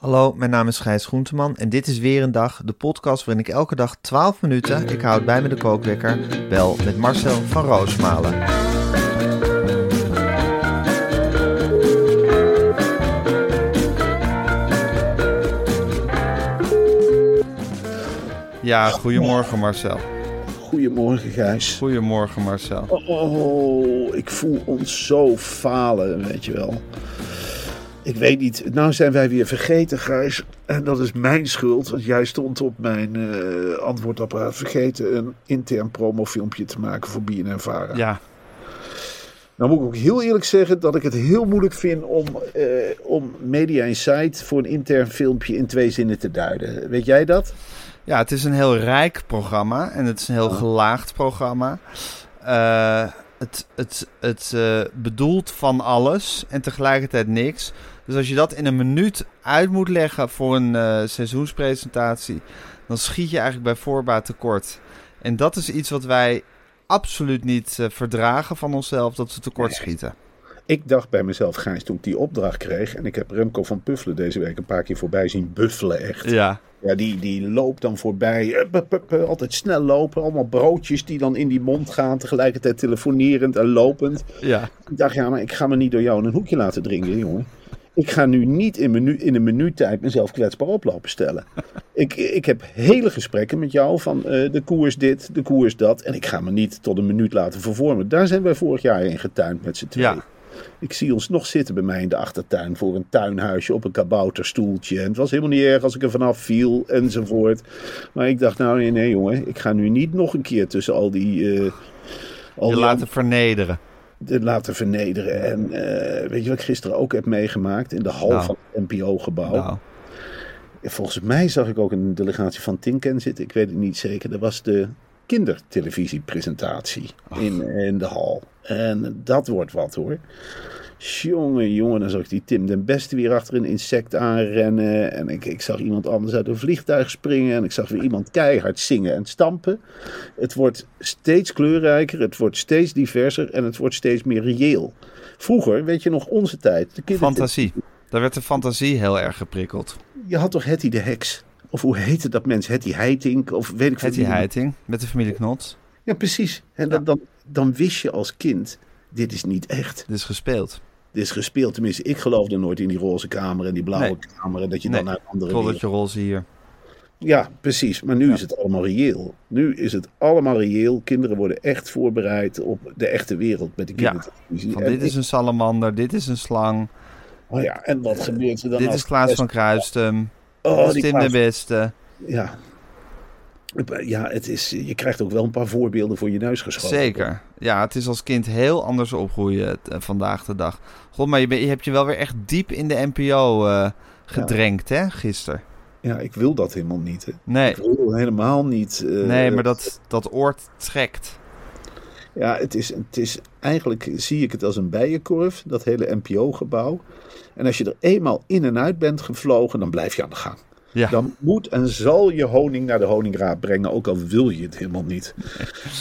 Hallo, mijn naam is Gijs Groenteman en dit is weer een dag, de podcast waarin ik elke dag 12 minuten, ik houd bij me de kookwekker, bel met Marcel van Roosmalen. Ja, goedemorgen Marcel. Goedemorgen, Gijs. Goedemorgen Marcel. Oh, ik voel ons zo falen, weet je wel. Ik weet niet, nou zijn wij weer vergeten, Gijs. En dat is mijn schuld, want jij stond op mijn uh, antwoordapparaat vergeten een intern promofilmpje te maken voor BNN-Vara. Ja. Nou moet ik ook heel eerlijk zeggen dat ik het heel moeilijk vind om, uh, om Media Insight voor een intern filmpje in twee zinnen te duiden. Weet jij dat? Ja, het is een heel rijk programma en het is een heel gelaagd programma. Uh, het het, het uh, bedoelt van alles en tegelijkertijd niks. Dus als je dat in een minuut uit moet leggen voor een uh, seizoenspresentatie, dan schiet je eigenlijk bij voorbaat tekort. En dat is iets wat wij absoluut niet uh, verdragen van onszelf, dat we tekort schieten. Ik dacht bij mezelf, Gijs, toen ik die opdracht kreeg... en ik heb Remco van Puffelen deze week een paar keer voorbij zien buffelen echt. Ja. Ja, die, die loopt dan voorbij, altijd snel lopen. Allemaal broodjes die dan in die mond gaan, tegelijkertijd telefonerend en lopend. Ja. Ik dacht, ja, maar ik ga me niet door jou in een hoekje laten dringen, jongen. Ik ga nu niet in, menu, in een mezelf kwetsbaar oplopen stellen. ik, ik heb hele gesprekken met jou van uh, de koers dit, de koers dat. En ik ga me niet tot een minuut laten vervormen. Daar zijn wij vorig jaar in getuind met z'n tweeën. Ja. Ik zie ons nog zitten bij mij in de achtertuin voor een tuinhuisje op een kabouterstoeltje. En het was helemaal niet erg als ik er vanaf viel enzovoort. Maar ik dacht, nou nee, nee jongen, ik ga nu niet nog een keer tussen al die... Uh, al je die laten vernederen. Laten vernederen. En uh, weet je wat ik gisteren ook heb meegemaakt? In de hal nou. van het NPO-gebouw. Nou. Volgens mij zag ik ook een delegatie van Tinken zitten. Ik weet het niet zeker. Dat was de kindertelevisiepresentatie in, in de hal. En dat wordt wat hoor. Jongen, jongen, dan zag ik die Tim den Beste weer achter een insect aanrennen. En ik, ik zag iemand anders uit een vliegtuig springen. En ik zag weer iemand keihard zingen en stampen. Het wordt steeds kleurrijker, het wordt steeds diverser en het wordt steeds meer reëel. Vroeger, weet je nog, onze tijd. De fantasie. Daar werd de fantasie heel erg geprikkeld. Je had toch Hetty de Heks? Of hoe heette dat mens? Hetty Heiting? Of weet ik veel. Hetty Heiting, met de familie Knots. Ja, precies. En ja. dan, dan wist je als kind, dit is niet echt. Dit is gespeeld. Dit is gespeeld. Tenminste, ik geloofde nooit in die roze kamer en die blauwe nee. kamer. En dat je dan naar andere Totdat je roze hier. Ja, precies. Maar nu ja. is het allemaal reëel. Nu is het allemaal reëel. Kinderen worden echt voorbereid op de echte wereld met de kindertelevisie. Ja, van dit is een salamander, dit is een slang. Oh ja, en wat gebeurt er dan? Dit als is Klaas van Kruistum. Oh, Tim de Beste. Ja. Ja, het is, je krijgt ook wel een paar voorbeelden voor je neus geschoten. Zeker. Ja, het is als kind heel anders opgroeien vandaag de dag. God, maar je, ben, je hebt je wel weer echt diep in de NPO uh, gedrenkt, ja. hè, gisteren. Ja, ik wil dat helemaal niet. Hè. Nee. Ik wil helemaal niet. Uh, nee, maar dat, dat oord trekt. Ja, het is, het is eigenlijk zie ik het als een bijenkorf, dat hele NPO-gebouw. En als je er eenmaal in en uit bent gevlogen, dan blijf je aan de gang. Ja. Dan moet en zal je honing naar de honingraad brengen, ook al wil je het helemaal niet.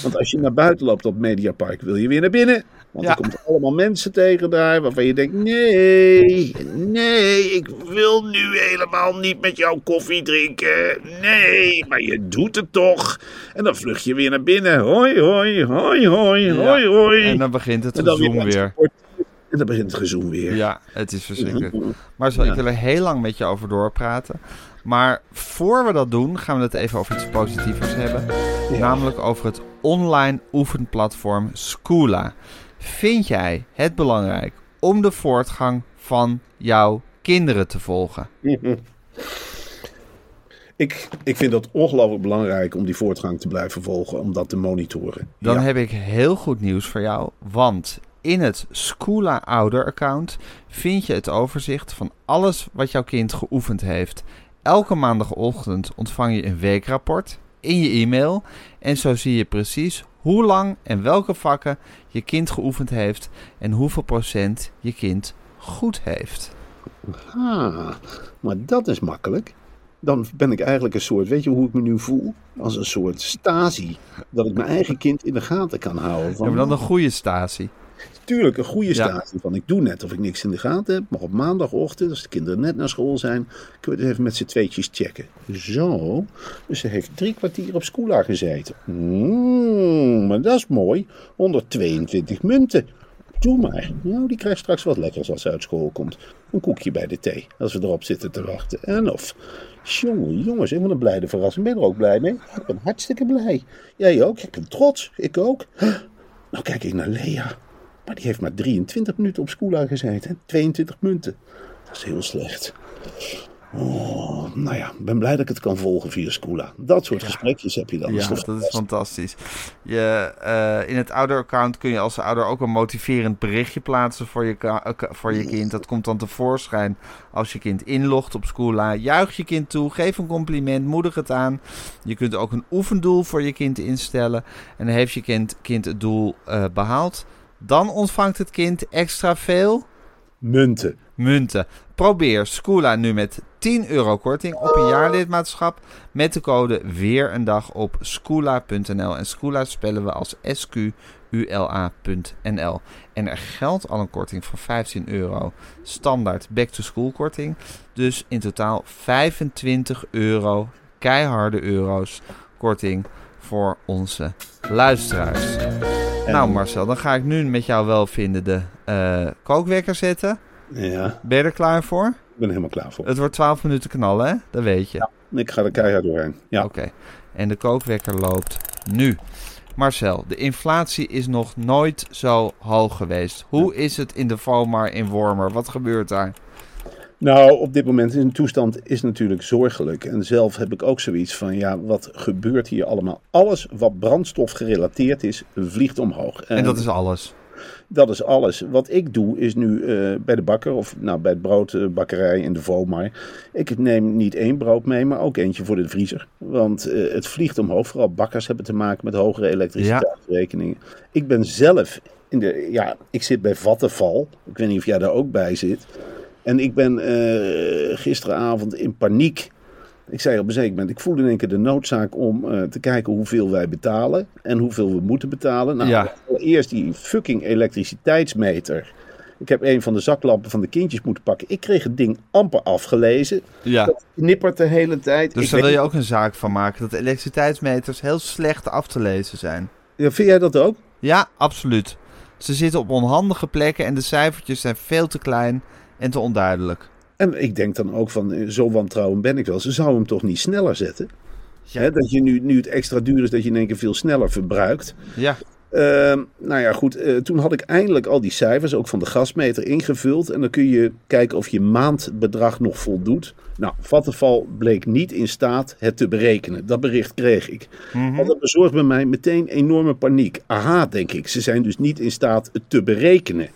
Want als je naar buiten loopt op Mediapark, wil je weer naar binnen. Want Ja. er komt allemaal mensen tegen daar waarvan je denkt: nee, nee, ik wil nu helemaal niet met jou koffie drinken. Nee, maar je doet het toch. En dan vlucht je weer naar binnen. Hoi, hoi, hoi, hoi, hoi, hoi. En dan begint het gezoom weer. weer. En dan begint het gezoem weer. Ja, het is verschrikkelijk. Maar zo, ik wil er heel lang met je over doorpraten. Maar voor we dat doen, gaan we het even over iets positievers hebben. Namelijk over het online oefenplatform Schoola. Vind jij het belangrijk om de voortgang van jouw kinderen te volgen. Ik, ik vind dat ongelooflijk belangrijk om die voortgang te blijven volgen, om dat te monitoren. Dan Ja. heb ik heel goed nieuws voor jou, want in het Schoola Ouder-account vind je het overzicht van alles wat jouw kind geoefend heeft. Elke maandagochtend ontvang je een weekrapport in je e-mail en zo zie je precies hoe lang en welke vakken je kind geoefend heeft en hoeveel procent je kind goed heeft. Ah, maar dat is makkelijk. Dan ben ik eigenlijk een soort, weet je hoe ik me nu voel? Als een soort stasi. Dat ik mijn eigen kind in de gaten kan houden. Van, hebben dan een goede statie. Tuurlijk, een goede Ja. stasi. Van ik doe net of ik niks in de gaten heb. Maar op maandagochtend, als de kinderen net naar school zijn, kunnen we het even met z'n tweetjes checken. Zo. Dus ze heeft drie kwartier op Scoola gezeten. Mm, maar dat is mooi. 122 munten. Doe maar. Nou, die krijgt straks wat lekkers als ze uit school komt. Een koekje bij de thee, als we erop zitten te wachten. En of. Jongen, jongens, ik ben een blijde verrassing. Ben je er ook blij mee? Ik ben hartstikke blij. Jij ook? Ik ben trots. Ik ook. Nou kijk ik naar Lea. Maar die heeft maar 23 minuten op school gezeten. 22 munten. Dat is heel slecht. Oh, nou ja, ik ben blij dat ik het kan volgen via Scoola. Dat soort gesprekjes heb je dan. Ja, dat is fantastisch? fantastisch. Je, eh, in het ouder-account kun je als ouder ook een motiverend berichtje plaatsen voor je, eh, voor je kind. Dat komt dan tevoorschijn als je kind inlogt op Schoola. Juich je kind toe, geef een compliment, moedig het aan. Je kunt ook een oefendoel voor je kind instellen. En heeft je kind, kind het doel eh, behaald. Dan ontvangt het kind extra veel Munten. munten. Probeer Scoola nu met 10 euro korting op een jaarlidmaatschap met de code weer een dag op scoola.nl. En Scoola spellen we als S-Q-U-L-A.nl. En er geldt al een korting van 15 euro standaard back-to-school korting. Dus in totaal 25 euro keiharde euro's korting voor onze luisteraars. Nou Marcel, dan ga ik nu met jou wel vinden de eh, kookwekker zetten. Ja, Ben je er klaar voor? ik ben er helemaal klaar voor. Het wordt 12 minuten knallen, hè? Dat weet je. Ik ga er keihard doorheen. Ja. Oké. En de kookwekker loopt nu. Marcel, de inflatie is nog nooit zo hoog geweest. Hoe is het in de Vomar in Wormer? Wat gebeurt daar? Nou, op dit moment is een toestand is natuurlijk zorgelijk. En zelf heb ik ook zoiets van, ja, wat gebeurt hier allemaal? Alles wat brandstof gerelateerd is, vliegt omhoog. En dat is alles. Dat is alles. Wat ik doe is nu eh, bij de bakker, of nou, bij het broodbakkerij in de Vomar. Ik neem niet één brood mee, maar ook eentje voor de vriezer. Want eh, het vliegt omhoog. Vooral bakkers hebben te maken met hogere elektriciteitsrekeningen. Ik ben zelf in de. Ja, ik zit bij Vattenval. Ik weet niet of jij daar ook bij zit. En ik ben eh, gisteravond in paniek. Ik zei op een zeker moment, ik voelde in één keer de noodzaak om eh, te kijken hoeveel wij betalen en hoeveel we moeten betalen. Nou, Ja. allereerst die fucking elektriciteitsmeter. Ik heb een van de zaklampen van de kindjes moeten pakken. Ik kreeg het ding amper afgelezen. Ja. Dat knippert de hele tijd. Dus Ik daar wil je ook een zaak van maken dat elektriciteitsmeters heel slecht af te lezen zijn. Ja, vind jij dat ook? Ja, absoluut. Ze zitten op onhandige plekken en de cijfertjes zijn veel te klein en te onduidelijk. En ik denk dan ook van, eh, zo wantrouwend ben ik wel. Ze zouden hem toch niet sneller zetten? Hè, dat je nu, nu het extra duur is, dat je in één keer veel sneller verbruikt. Ja, Ehm, nou ja, goed. eh, toen had ik eindelijk al die cijfers, ook van de gasmeter, ingevuld. En dan kun je kijken of je maandbedrag nog voldoet. Nou, Vattenfall bleek niet in staat het te berekenen. Dat bericht kreeg ik. En dat bezorgt bij mij meteen enorme paniek. Aha, denk ik. Ze zijn dus niet in staat het te berekenen.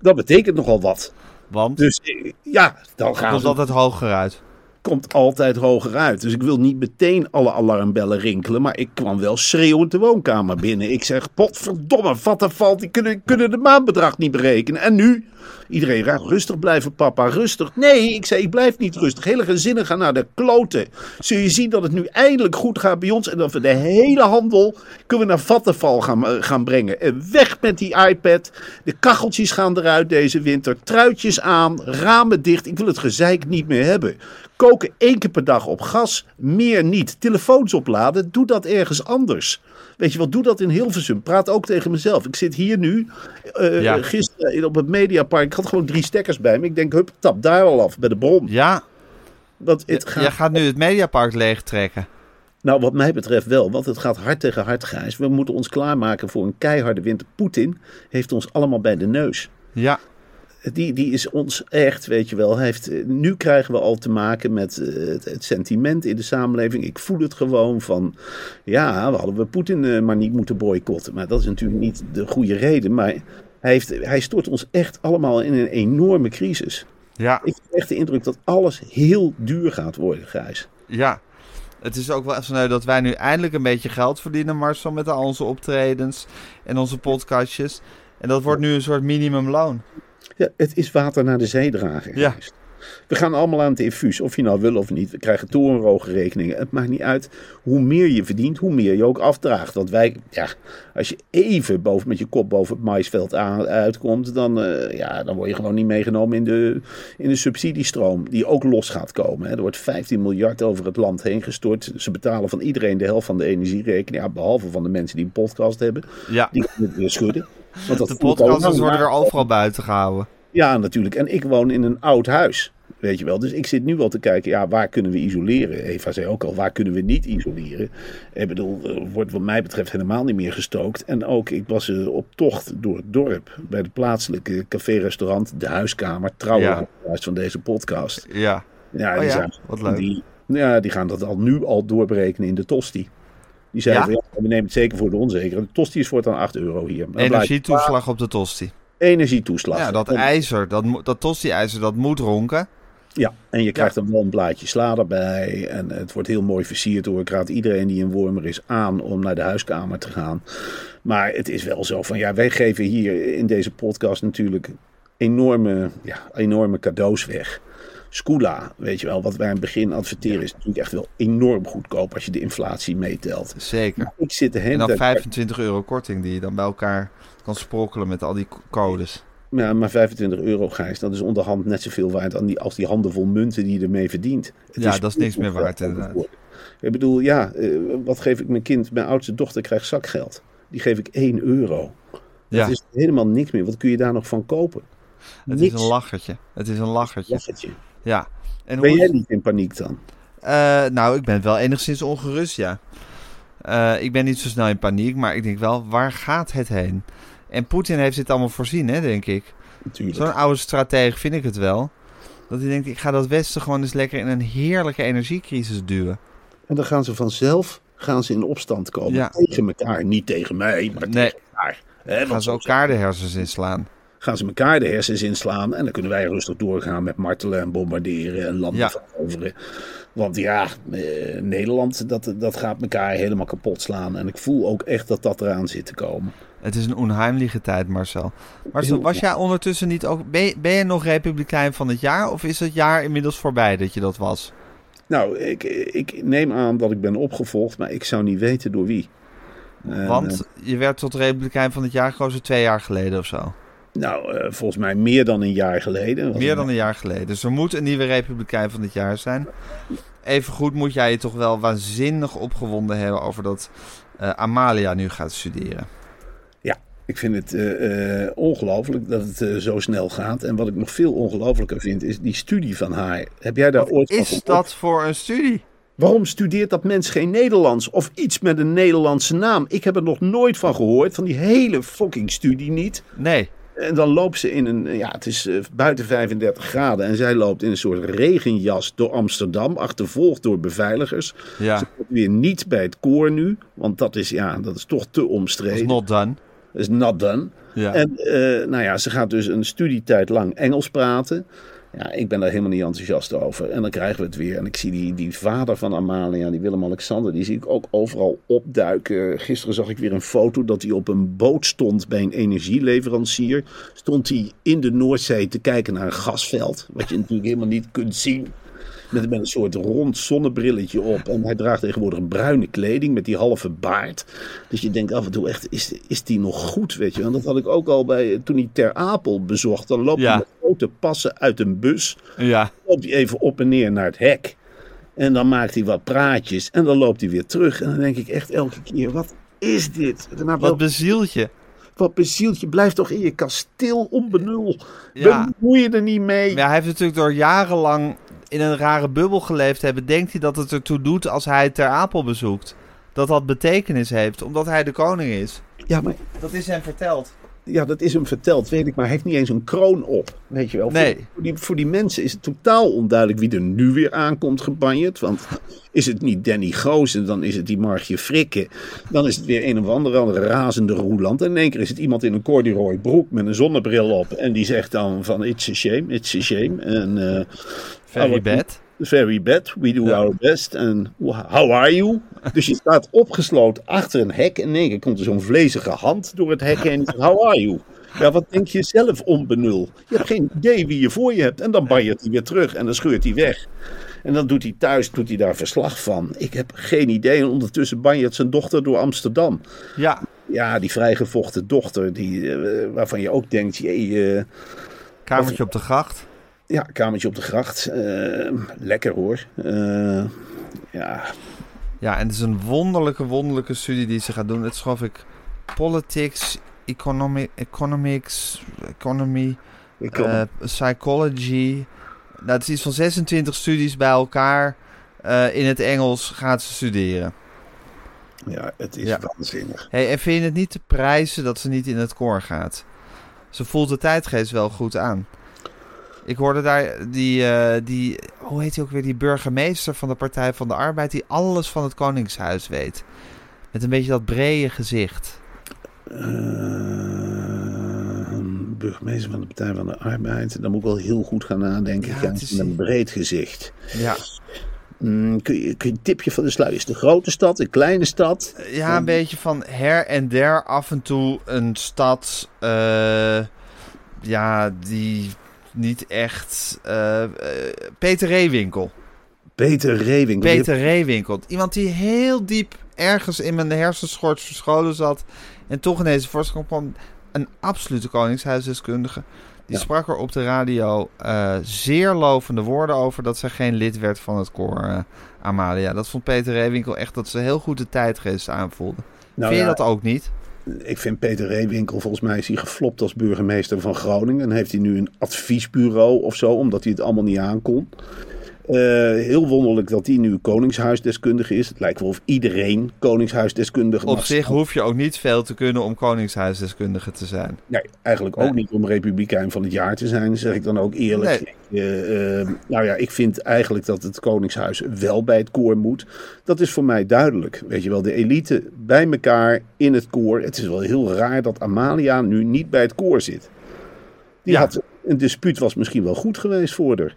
Dat betekent nogal wat. Want Dus eh, ja, dan het gaan komt ze altijd hoger uit. komt altijd hoger uit. Dus ik wil niet meteen alle alarmbellen rinkelen. Maar ik kwam wel schreeuwend de woonkamer binnen. Ik zeg, potverdomme, Vattenfall, die kunnen, kunnen de maandbedrag niet berekenen. En nu? Iedereen raakt rustig blijven, papa, rustig. Nee, ik zei, ik blijf niet rustig. Hele gezinnen gaan naar de kloten. Zul je zien dat het nu eindelijk goed gaat bij ons. En dat we de hele handel kunnen naar Vattenfall gaan, eh, gaan brengen. En weg met die iPad. De kacheltjes gaan eruit deze winter. Truitjes aan, ramen dicht. Ik wil het gezeik niet meer hebben. Koken één keer per dag op gas, meer niet. Telefoons opladen, doe dat ergens anders. Weet je wat, doe dat in Hilversum. Praat ook tegen mezelf. Ik zit hier nu, eh, Ja. gisteren op het Mediapark. Ik had gewoon drie stekkers bij me. Ik denk, hup, tap daar al af, bij de bron. Ja, Want het gaat, jij gaat nu het Mediapark leegtrekken. nou, wat mij betreft wel, want het gaat hard tegen hard, Gijs. We moeten ons klaarmaken voor een keiharde winter. Poetin heeft ons allemaal bij de neus. Ja, Die, die is ons echt, weet je wel. Heeft, eh, nu krijgen we al te maken met eh, het, het sentiment in de samenleving. Ik voel het gewoon van. Ja, we hadden we Poetin eh, maar niet moeten boycotten. Maar dat is natuurlijk niet de goede reden. Maar hij, heeft, hij stort ons echt allemaal in een enorme crisis. Ja, Ik heb echt de indruk dat alles heel duur gaat worden, Gijs. ja. Het is ook wel zo dat wij nu eindelijk een beetje geld verdienen, Marcel, met al onze optredens en onze podcastjes. En dat wordt nu een soort minimumloon. Ja, het is water naar de zee dragen. Ja. We gaan allemaal aan het infuus, of je nou wil of niet. We krijgen torenhoge rekeningen. Het maakt niet uit. Hoe meer je verdient, hoe meer je ook afdraagt. Want wij, ja, als je even boven, met je kop boven het maisveld aan, uitkomt, dan, eh, ja, dan word je gewoon niet meegenomen in de, in de subsidiestroom. Die ook los gaat komen. Hè. Er wordt 15 miljard over het land heen gestort. Ze betalen van iedereen de helft van de energierekening. Ja, behalve van de mensen die een podcast hebben. Ja, Die kunnen het weer schudden. Want dat de podcasters worden er overal buiten gehouden. ja, natuurlijk. En ik woon in een oud huis. Weet je wel. Dus ik zit nu al te kijken, ja, waar kunnen we isoleren? Eva zei ook al, waar kunnen we niet isoleren? Ik bedoel, er wordt wat mij betreft helemaal niet meer gestookt. En ook, ik was eh, op tocht door het dorp. Bij de plaatselijke café-restaurant, de huiskamer. Trouwe Ja. luisteraars van deze podcast. Ja, Ja, Oh die, ja? zijn- Wat leuk. Die, ja, die gaan dat al nu al doorberekenen in de tosti. Die zeiden Ja? van, ja, we nemen het zeker voor de onzekere. De tosti is voortaan 8 euro hier. Dan energietoeslag op de tosti. Energietoeslag. Ja, dat En- ijzer, dat, dat tosti-ijzer, dat moet ronken. Ja, en je krijgt dan wel een blaadje sla erbij. En het wordt heel mooi versierd hoor. Ik raad iedereen die een wormer is aan om naar de huiskamer te gaan. Maar het is wel zo van, ja, wij geven hier in deze podcast natuurlijk enorme, ja, enorme cadeaus weg. Scula, weet je wel, wat wij in het begin adverteren, is natuurlijk echt wel enorm goedkoop als je de inflatie meetelt. Zeker. Ik zit de hele En dan tijd- 25 euro korting die je dan bij elkaar kan sprokkelen met al die codes. Ja, maar 25 euro, Gijs, dat is onderhand net zoveel waard aan die, als die handel munten die je ermee verdient. Het Ja, dat is niks meer waard, inderdaad. Ik bedoel, ja, eh, wat geef ik mijn kind? Mijn oudste dochter krijgt zakgeld. Die geef ik 1 euro. Ja, Het is helemaal niks meer. Wat kun je daar nog van kopen? het niks. is een lachertje. Het is een lachertje. Lachertje. Ja. En Ben hoe jij is- niet in paniek dan? Eh, nou, ik ben wel enigszins ongerust, ja. Eh, ik ben niet zo snel in paniek, maar ik denk wel, waar gaat het heen? En Poetin heeft dit allemaal voorzien, hè, denk ik. Natuurlijk. Zo'n oude stratege vind ik het wel. Dat hij denkt, ik ga dat Westen gewoon eens lekker in een heerlijke energiecrisis duwen. En dan gaan ze vanzelf gaan ze in opstand komen. Ja. Tegen elkaar. Niet tegen mij, maar Nee. tegen elkaar. Hè, Gaan ze elkaar de hersens inslaan. Gaan ze elkaar de hersens inslaan. En dan kunnen wij rustig doorgaan met martelen en bombarderen en landen Ja. veroveren. Want ja, eh, Nederland, dat, dat gaat elkaar helemaal kapot slaan. En ik voel ook echt dat dat eraan zit te komen. Het is een onheimliche tijd, Marcel. Marcel, was jij ondertussen niet ook... Ben je, ben je nog Republikein van het jaar? Of is het jaar inmiddels voorbij dat je dat was? Nou, ik, ik neem aan dat ik ben opgevolgd, maar ik zou niet weten door wie. Want je werd tot Republikein van het jaar gekozen twee jaar geleden of zo. Nou, eh, volgens mij meer dan een jaar geleden. Meer dan een jaar geleden. Dus er moet een nieuwe Republikein van het jaar zijn. Evengoed moet jij je toch wel waanzinnig opgewonden hebben over dat eh, Amalia nu gaat studeren. Ja, ik vind het eh, ongelooflijk dat het zo snel gaat. En wat ik nog veel ongelooflijker vind, is die studie van haar. Heb jij daar ooit van Is dat voor een studie? Waarom studeert dat mens geen Nederlands of iets met een Nederlandse naam? Ik heb er nog nooit van gehoord, van die hele fucking studie niet. Nee. En dan loopt ze in een, ja, het is eh, buiten 35 graden en zij loopt in een soort regenjas door Amsterdam, achtervolgd door beveiligers. Ja, Ze komt weer niet bij het koor nu, want dat is, ja, dat is toch te dat is omstreden. not done. Is not done. Ja. En eh, nou ja, ze gaat dus een studietijd lang Engels praten. Ja, ik ben daar helemaal niet enthousiast over. En dan krijgen we het weer. En ik zie die, die vader van Amalia, die Willem-Alexander, die zie ik ook overal opduiken. Gisteren zag ik weer een foto dat hij op een boot stond bij een energieleverancier. Stond hij in de Noordzee te kijken naar een gasveld. Wat je natuurlijk helemaal niet kunt zien. Met, met een soort rond zonnebrilletje op. En hij draagt tegenwoordig een bruine kleding met die halve baard. Dus je denkt af en toe echt, is, is die nog goed, weet je? En dat had ik ook al bij, toen hij Ter Apel bezocht. Dan loopt Ja. hij met grote passen uit een bus. Ja, Loopt hij even op en neer naar het hek. En dan maakt hij wat praatjes. En dan loopt hij weer terug. En dan denk ik echt elke keer, wat is dit? Wat bezielt je? Wat bezieltje, blijf toch in je kasteel onbenul. Ja. Bemoei je er niet mee. Ja, hij heeft natuurlijk door jarenlang in een rare bubbel geleefd hebben. Denkt hij dat het ertoe doet als hij Ter Apel bezoekt? Dat dat betekenis heeft, omdat hij de koning is. Ja, maar Dat is hem verteld. Ja, dat is hem verteld, weet ik, maar hij heeft niet eens een kroon op. Weet je wel. Nee. Voor, voor die, voor die mensen is het totaal onduidelijk wie er nu weer aankomt gebanjerd. Want is het niet Danny Goosen, dan is het die Margje Frikke. Dan is het weer een of andere, andere razende Roeland. En in één keer is het iemand in een corduroy broek met een zonnebril op. En die zegt dan van it's a shame, it's a shame. En, eh, Very bad. Very bad, we do Ja. our best. En how are you? Dus je staat opgesloten achter een hek. En in één keer komt er zo'n vlezige hand door het hek heen. En zegt, how are you? Ja, wat denk je zelf onbenul? Je hebt geen idee wie je voor je hebt. En dan banjert hij weer terug en dan scheurt hij weg. En dan doet hij thuis doet hij daar verslag van. Ik heb geen idee. En ondertussen banjert zijn dochter door Amsterdam. Ja, Ja, die vrijgevochten dochter, die, eh, waarvan je ook denkt, eh, kamertje op de gracht. Ja, kamertje op de gracht. eh, lekker hoor. Eh, ja, Ja, en het is een wonderlijke, wonderlijke studie die ze gaat doen. Het is geloof ik politics, economy, economics, economy, eh, psychology. Nou, het is iets van 26 studies bij elkaar. eh, in het Engels gaat ze studeren. ja, het is ja. waanzinnig. Hey, en vind je het niet te prijzen dat ze niet in het koor gaat? Ze voelt de tijdgeest wel goed aan. Ik hoorde daar die, eh, die, hoe heet hij ook weer, die burgemeester van de Partij van de Arbeid, die alles van het Koningshuis weet. Met een beetje dat brede gezicht. Eh, burgemeester van de Partij van de Arbeid. Dan moet ik wel heel goed gaan nadenken. Ja, is- met een breed gezicht. Ja, Mm, kun, je, kun je een tipje van de sluier? Is het een grote stad, een kleine stad? ja een beetje van her en der af en toe een stad, eh, ja, die niet echt... eh, eh, Peter Reewinkel. Peter Rewing. Peter Reewinkel. Iemand die heel diep ergens in mijn hersenschort verscholen zat. En toch ineens voorschot kwam. Een absolute koningshuisdeskundige. Die Ja. sprak er op de radio eh, zeer lovende woorden over dat zij geen lid werd van het koor Amalia. Dat vond Peter Reewinkel echt dat ze heel goed de tijdgeest aanvoelde. Nou Vind je ja, dat ook niet? Ik vind Peter Reewinkel, volgens mij is hij geflopt als burgemeester van Groningen. En heeft hij nu een adviesbureau of zo, omdat hij het allemaal niet aankon. Eh, heel wonderlijk dat hij nu koningshuisdeskundige is. Het lijkt wel of iedereen koningshuisdeskundige Op zich hoef je ook niet veel te kunnen om koningshuisdeskundige te zijn. Nee, eigenlijk ook Nee. niet om republikein van het jaar te zijn, zeg ik dan ook eerlijk. Eh, eh, nou ja, ik vind eigenlijk dat het Koningshuis wel bij het koor moet. Dat is voor mij duidelijk. Weet je wel, de elite bij elkaar in het koor. Het is wel heel raar dat Amalia nu niet bij het koor zit. Die Ja. had, een dispuut was misschien wel goed geweest voor haar.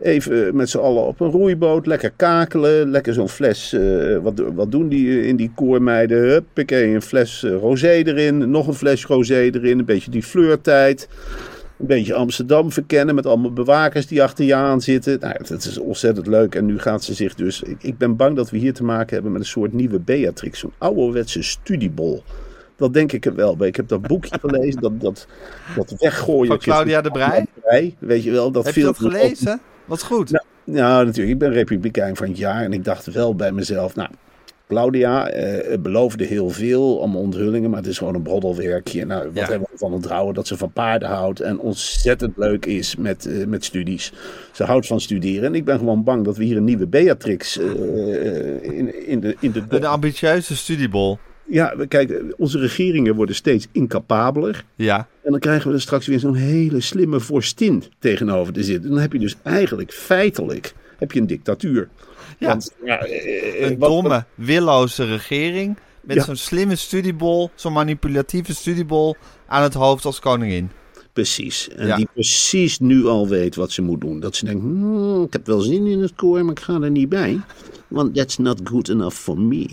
Even met z'n allen op een roeiboot, lekker kakelen, lekker zo'n fles. eh, wat, wat doen die eh, in die koormeiden? Huppakee, een fles eh, rosé erin, nog een fles rosé erin, een beetje die fleurtijd. Een beetje Amsterdam verkennen met allemaal bewakers die achter je aan zitten. Nou, dat is ontzettend leuk. En nu gaat ze zich dus. Ik, ik ben bang dat we hier te maken hebben met een soort nieuwe Beatrix. Zo'n ouderwetse studiebol. Dat denk ik er wel bij. Ik heb dat boekje gelezen. Dat, dat, dat weggooien. Van Claudia de Brij? Weet je wel. Dat Heb je dat gelezen? Wat goed. Nou, nou, natuurlijk. Ik ben republikein van het jaar. En ik dacht wel bij mezelf. Nou, Claudia eh, beloofde heel veel. Allemaal onthullingen. Maar het is gewoon een broddelwerkje. Nou, wat Ja. hebben we van het trouwen? Dat ze van paarden houdt. En ontzettend leuk is met, eh, met studies. Ze houdt van studeren. En ik ben gewoon bang dat we hier een nieuwe Beatrix eh, eh, in, in de... In de Een ambitieuze studiebol. Ja, we- kijk, onze regeringen worden steeds incapabeler. Ja. En dan krijgen we er straks weer zo'n hele slimme vorstin tegenover te zitten. Dan heb je dus eigenlijk feitelijk heb je een dictatuur. Ja. Want, ja, eh, eh, Een wat- domme, willoze regering. Met Ja. zo'n slimme studiebol, zo'n manipulatieve studiebol aan het hoofd als koningin. Precies. En Ja. die precies nu al weet wat ze moet doen. Dat ze denkt, hmm, ik heb wel zin in het koor, maar ik ga er niet bij. Want that's not good enough for me.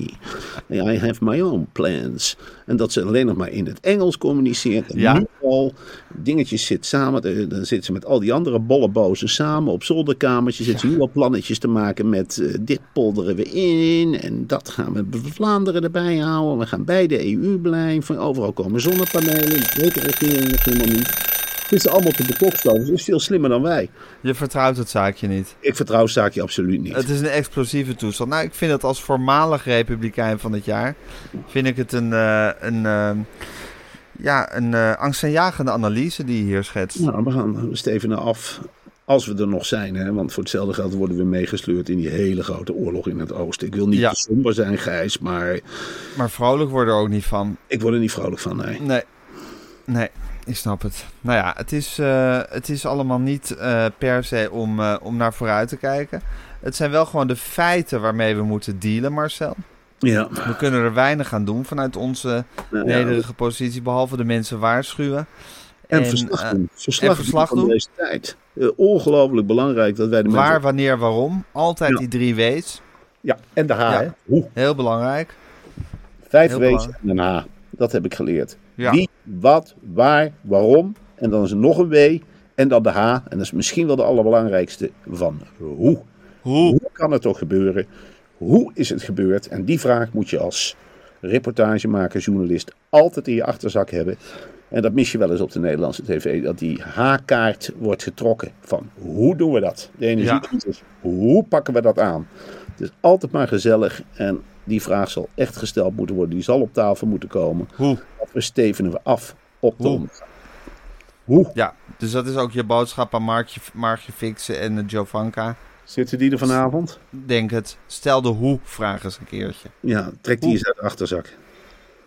I have my own plans. En dat ze alleen nog maar in het Engels communiceert. En Ja. nu al dingetjes zit samen. eh, Dan zit ze met al die andere bollebozen samen op zolderkamertjes. Zit ze nu al plannetjes te maken met eh, dit polderen we in. En dat gaan we Vlaanderen erbij houden. We gaan bij de EU blijven. Overal komen zonnepanelen. Dat weet de regering nog helemaal niet. Dit is allemaal te bekokstoven. Ze is veel slimmer dan wij. Je vertrouwt het zaakje niet. Ik vertrouw zaakje absoluut niet. Het is een explosieve toestand. Nou, ik vind het als voormalig republikein van het jaar... vind ik het een, eh, een, eh, ja, een eh, angstaanjagende analyse die je hier schetst. Nou, we gaan Steven af. Als we er nog zijn, hè? want voor hetzelfde geld worden we meegesleurd in die hele grote oorlog in het oosten. Ik wil niet Ja. somber zijn, Gijs, maar Maar vrolijk worden er ook niet van. ik word er niet vrolijk van. Nee. Nee. Nee, ik snap het. Nou ja, het is, eh, het is allemaal niet eh, per se om, eh, om naar vooruit te kijken. Het zijn wel gewoon de feiten waarmee we moeten dealen, Marcel. Ja. We kunnen er weinig aan doen vanuit onze Nou ja, nederige positie, behalve de mensen waarschuwen. En, En, verslag doen. Verslag, en verslag van doen. deze tijd. Ongelooflijk belangrijk dat wij de mensen... Waar, wanneer, waarom. Altijd Ja. die drie W's. Ja, en de H, Ja. hè? Hoe? Heel belangrijk. Vijf Heel W's belangrijk. en een H. Dat heb ik geleerd. Ja. Wie, wat, waar, waarom. En dan is er nog een W. En dan de H. En dat is misschien wel de allerbelangrijkste van hoe. Hoe? Hoe kan het toch gebeuren? Hoe is het gebeurd? En die vraag moet je als reportagemaker, journalist altijd in je achterzak hebben. En dat mis je wel eens op de Nederlandse tv. Dat die H-kaart wordt getrokken. Van hoe doen we dat? De energiecrisis. Hoe pakken we dat aan? Het is altijd maar gezellig. En die vraag zal echt gesteld moeten worden. Die zal op tafel moeten komen. Hoe? We stevenen we af op de Hoe? Ja, dus dat is ook je boodschap aan Markje, Markje Fixen en uh, Jovanka. Zitten die er vanavond? Denk het. Stel de hoe-vraag eens een keertje. Ja, trek die Hoe? eens uit de achterzak.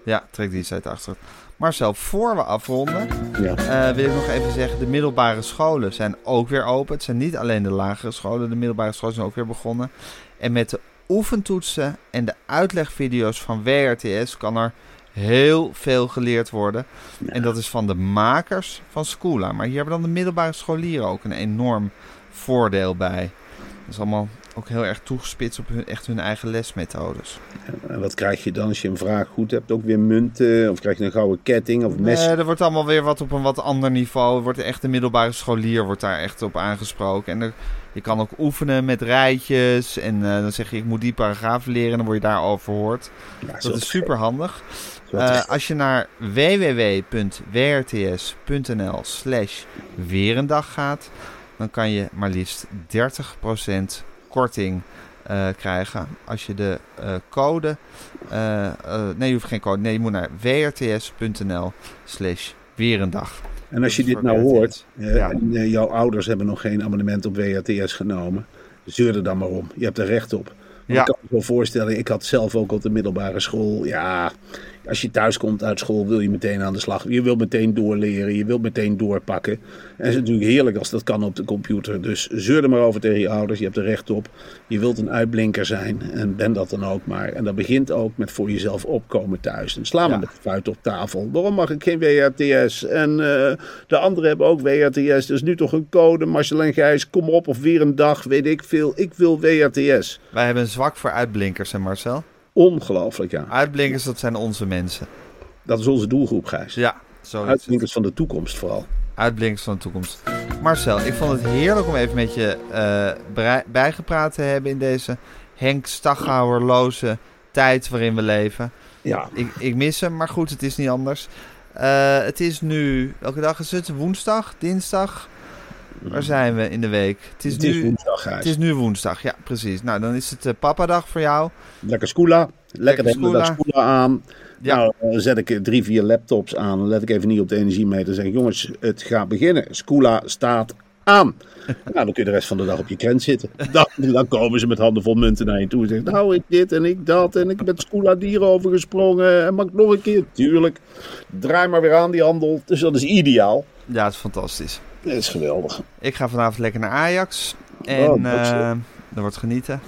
Ja, trek die eens uit de achterzak. Marcel, voor we afronden, Ja. eh, wil ik nog even zeggen: de middelbare scholen zijn ook weer open. Het zijn niet alleen de lagere scholen, de middelbare scholen zijn ook weer begonnen. En met de oefentoetsen en de uitlegvideo's van WRTS kan er heel veel geleerd worden. En dat is van de makers van Schoola. Maar hier hebben dan de middelbare scholieren ook een enorm voordeel bij. Dat is allemaal ook heel erg toegespitst op hun, echt hun eigen lesmethodes. En wat krijg je dan als je een vraag goed hebt? Ook weer munten? Of krijg je een gouden ketting of mes? Nee, er wordt allemaal weer wat op een wat ander niveau. Er wordt echt de middelbare scholier wordt daar echt op aangesproken. En er, je kan ook oefenen met rijtjes. En eh, dan zeg je, ik moet die paragraaf leren. En dan word je daar overhoord. Ja, Dat is super handig. Zo Eh, als je naar www.wrts.nl slash weerendag gaat, dan kan je maar liefst 30% korting eh, krijgen. Als je de eh, code... nee, je hoeft geen code. Nee, je moet naar wrts.nl slash weerendag. En als je dit nou WRTS. hoort, Ja. en jouw ouders hebben nog geen abonnement op WRTS genomen, zeur er dan maar om. Je hebt er recht op. Ja. Ik kan me wel voorstellen, ik had zelf ook op de middelbare school, ja, als je thuis komt uit school wil je meteen aan de slag. Je wilt meteen doorleren, je wilt meteen doorpakken. En het is natuurlijk heerlijk als dat kan op de computer. Dus zeur er maar over tegen je ouders, je hebt er recht op. Je wilt een uitblinker zijn en ben dat dan ook maar. En dat begint ook met voor jezelf opkomen thuis. En sla maar Ja. de vuist op tafel. Waarom mag ik geen WRTS? En eh, de anderen hebben ook WRTS. Dus nu toch een code, Marcel en Gijs, kom op. Of weer een dag, weet ik veel. Ik wil WRTS. Wij hebben een zwak voor uitblinkers, hè Marcel? Ongelooflijk, ja. Uitblinkers, dat zijn onze mensen. Dat is onze doelgroep, Gijs. Ja, zo. Uitblinkers van de toekomst vooral. Uitblinkers van de toekomst. Marcel, ik vond het heerlijk om even met je eh, bijgepraat te hebben in deze Henk Staghouwerloze tijd waarin we leven. Ja, Ik, ik mis hem, maar goed, het is niet anders. Eh, het is nu, welke dag is het? Woensdag? Dinsdag? Waar zijn we in de week? Het is, het is nu, woensdag, Gijs. het is nu woensdag, ja, precies. Nou, dan is het uh, papadag voor jou. Lekker Scoola. Lekker de hele dag Scoola. Aan. Ja. Nou, dan zet ik eh, drie, vier laptops aan. Dan let ik even niet op de energiemeter. Dan zeg ik, jongens, het gaat beginnen. Scoola staat aan. nou, dan kun je de rest van de dag op je krent zitten. Dan, dan komen ze met handen vol munten naar je toe. En zeggen, nou, ik dit en ik dat. En ik ben Scoola dieren overgesprongen. En mag ik nog een keer? Tuurlijk. Draai maar weer aan die handel. Dus dat is ideaal. Ja, het is fantastisch. Dat is geweldig. Ik ga vanavond lekker naar Ajax. En Oh, dat leuk. er wordt genieten.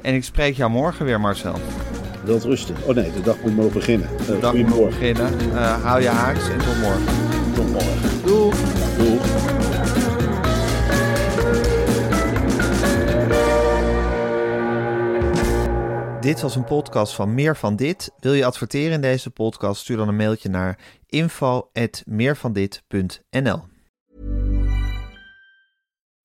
En ik spreek jou morgen weer, Marcel. Wilt rusten. Oh nee, de dag moet nog beginnen. Uh, De dag moet beginnen. Eh, hou je haaks en tot morgen. Tot morgen. Doei. Dit was een podcast van Meer van Dit. Wil je adverteren in deze podcast? Stuur dan een mailtje naar info.meervandit.nl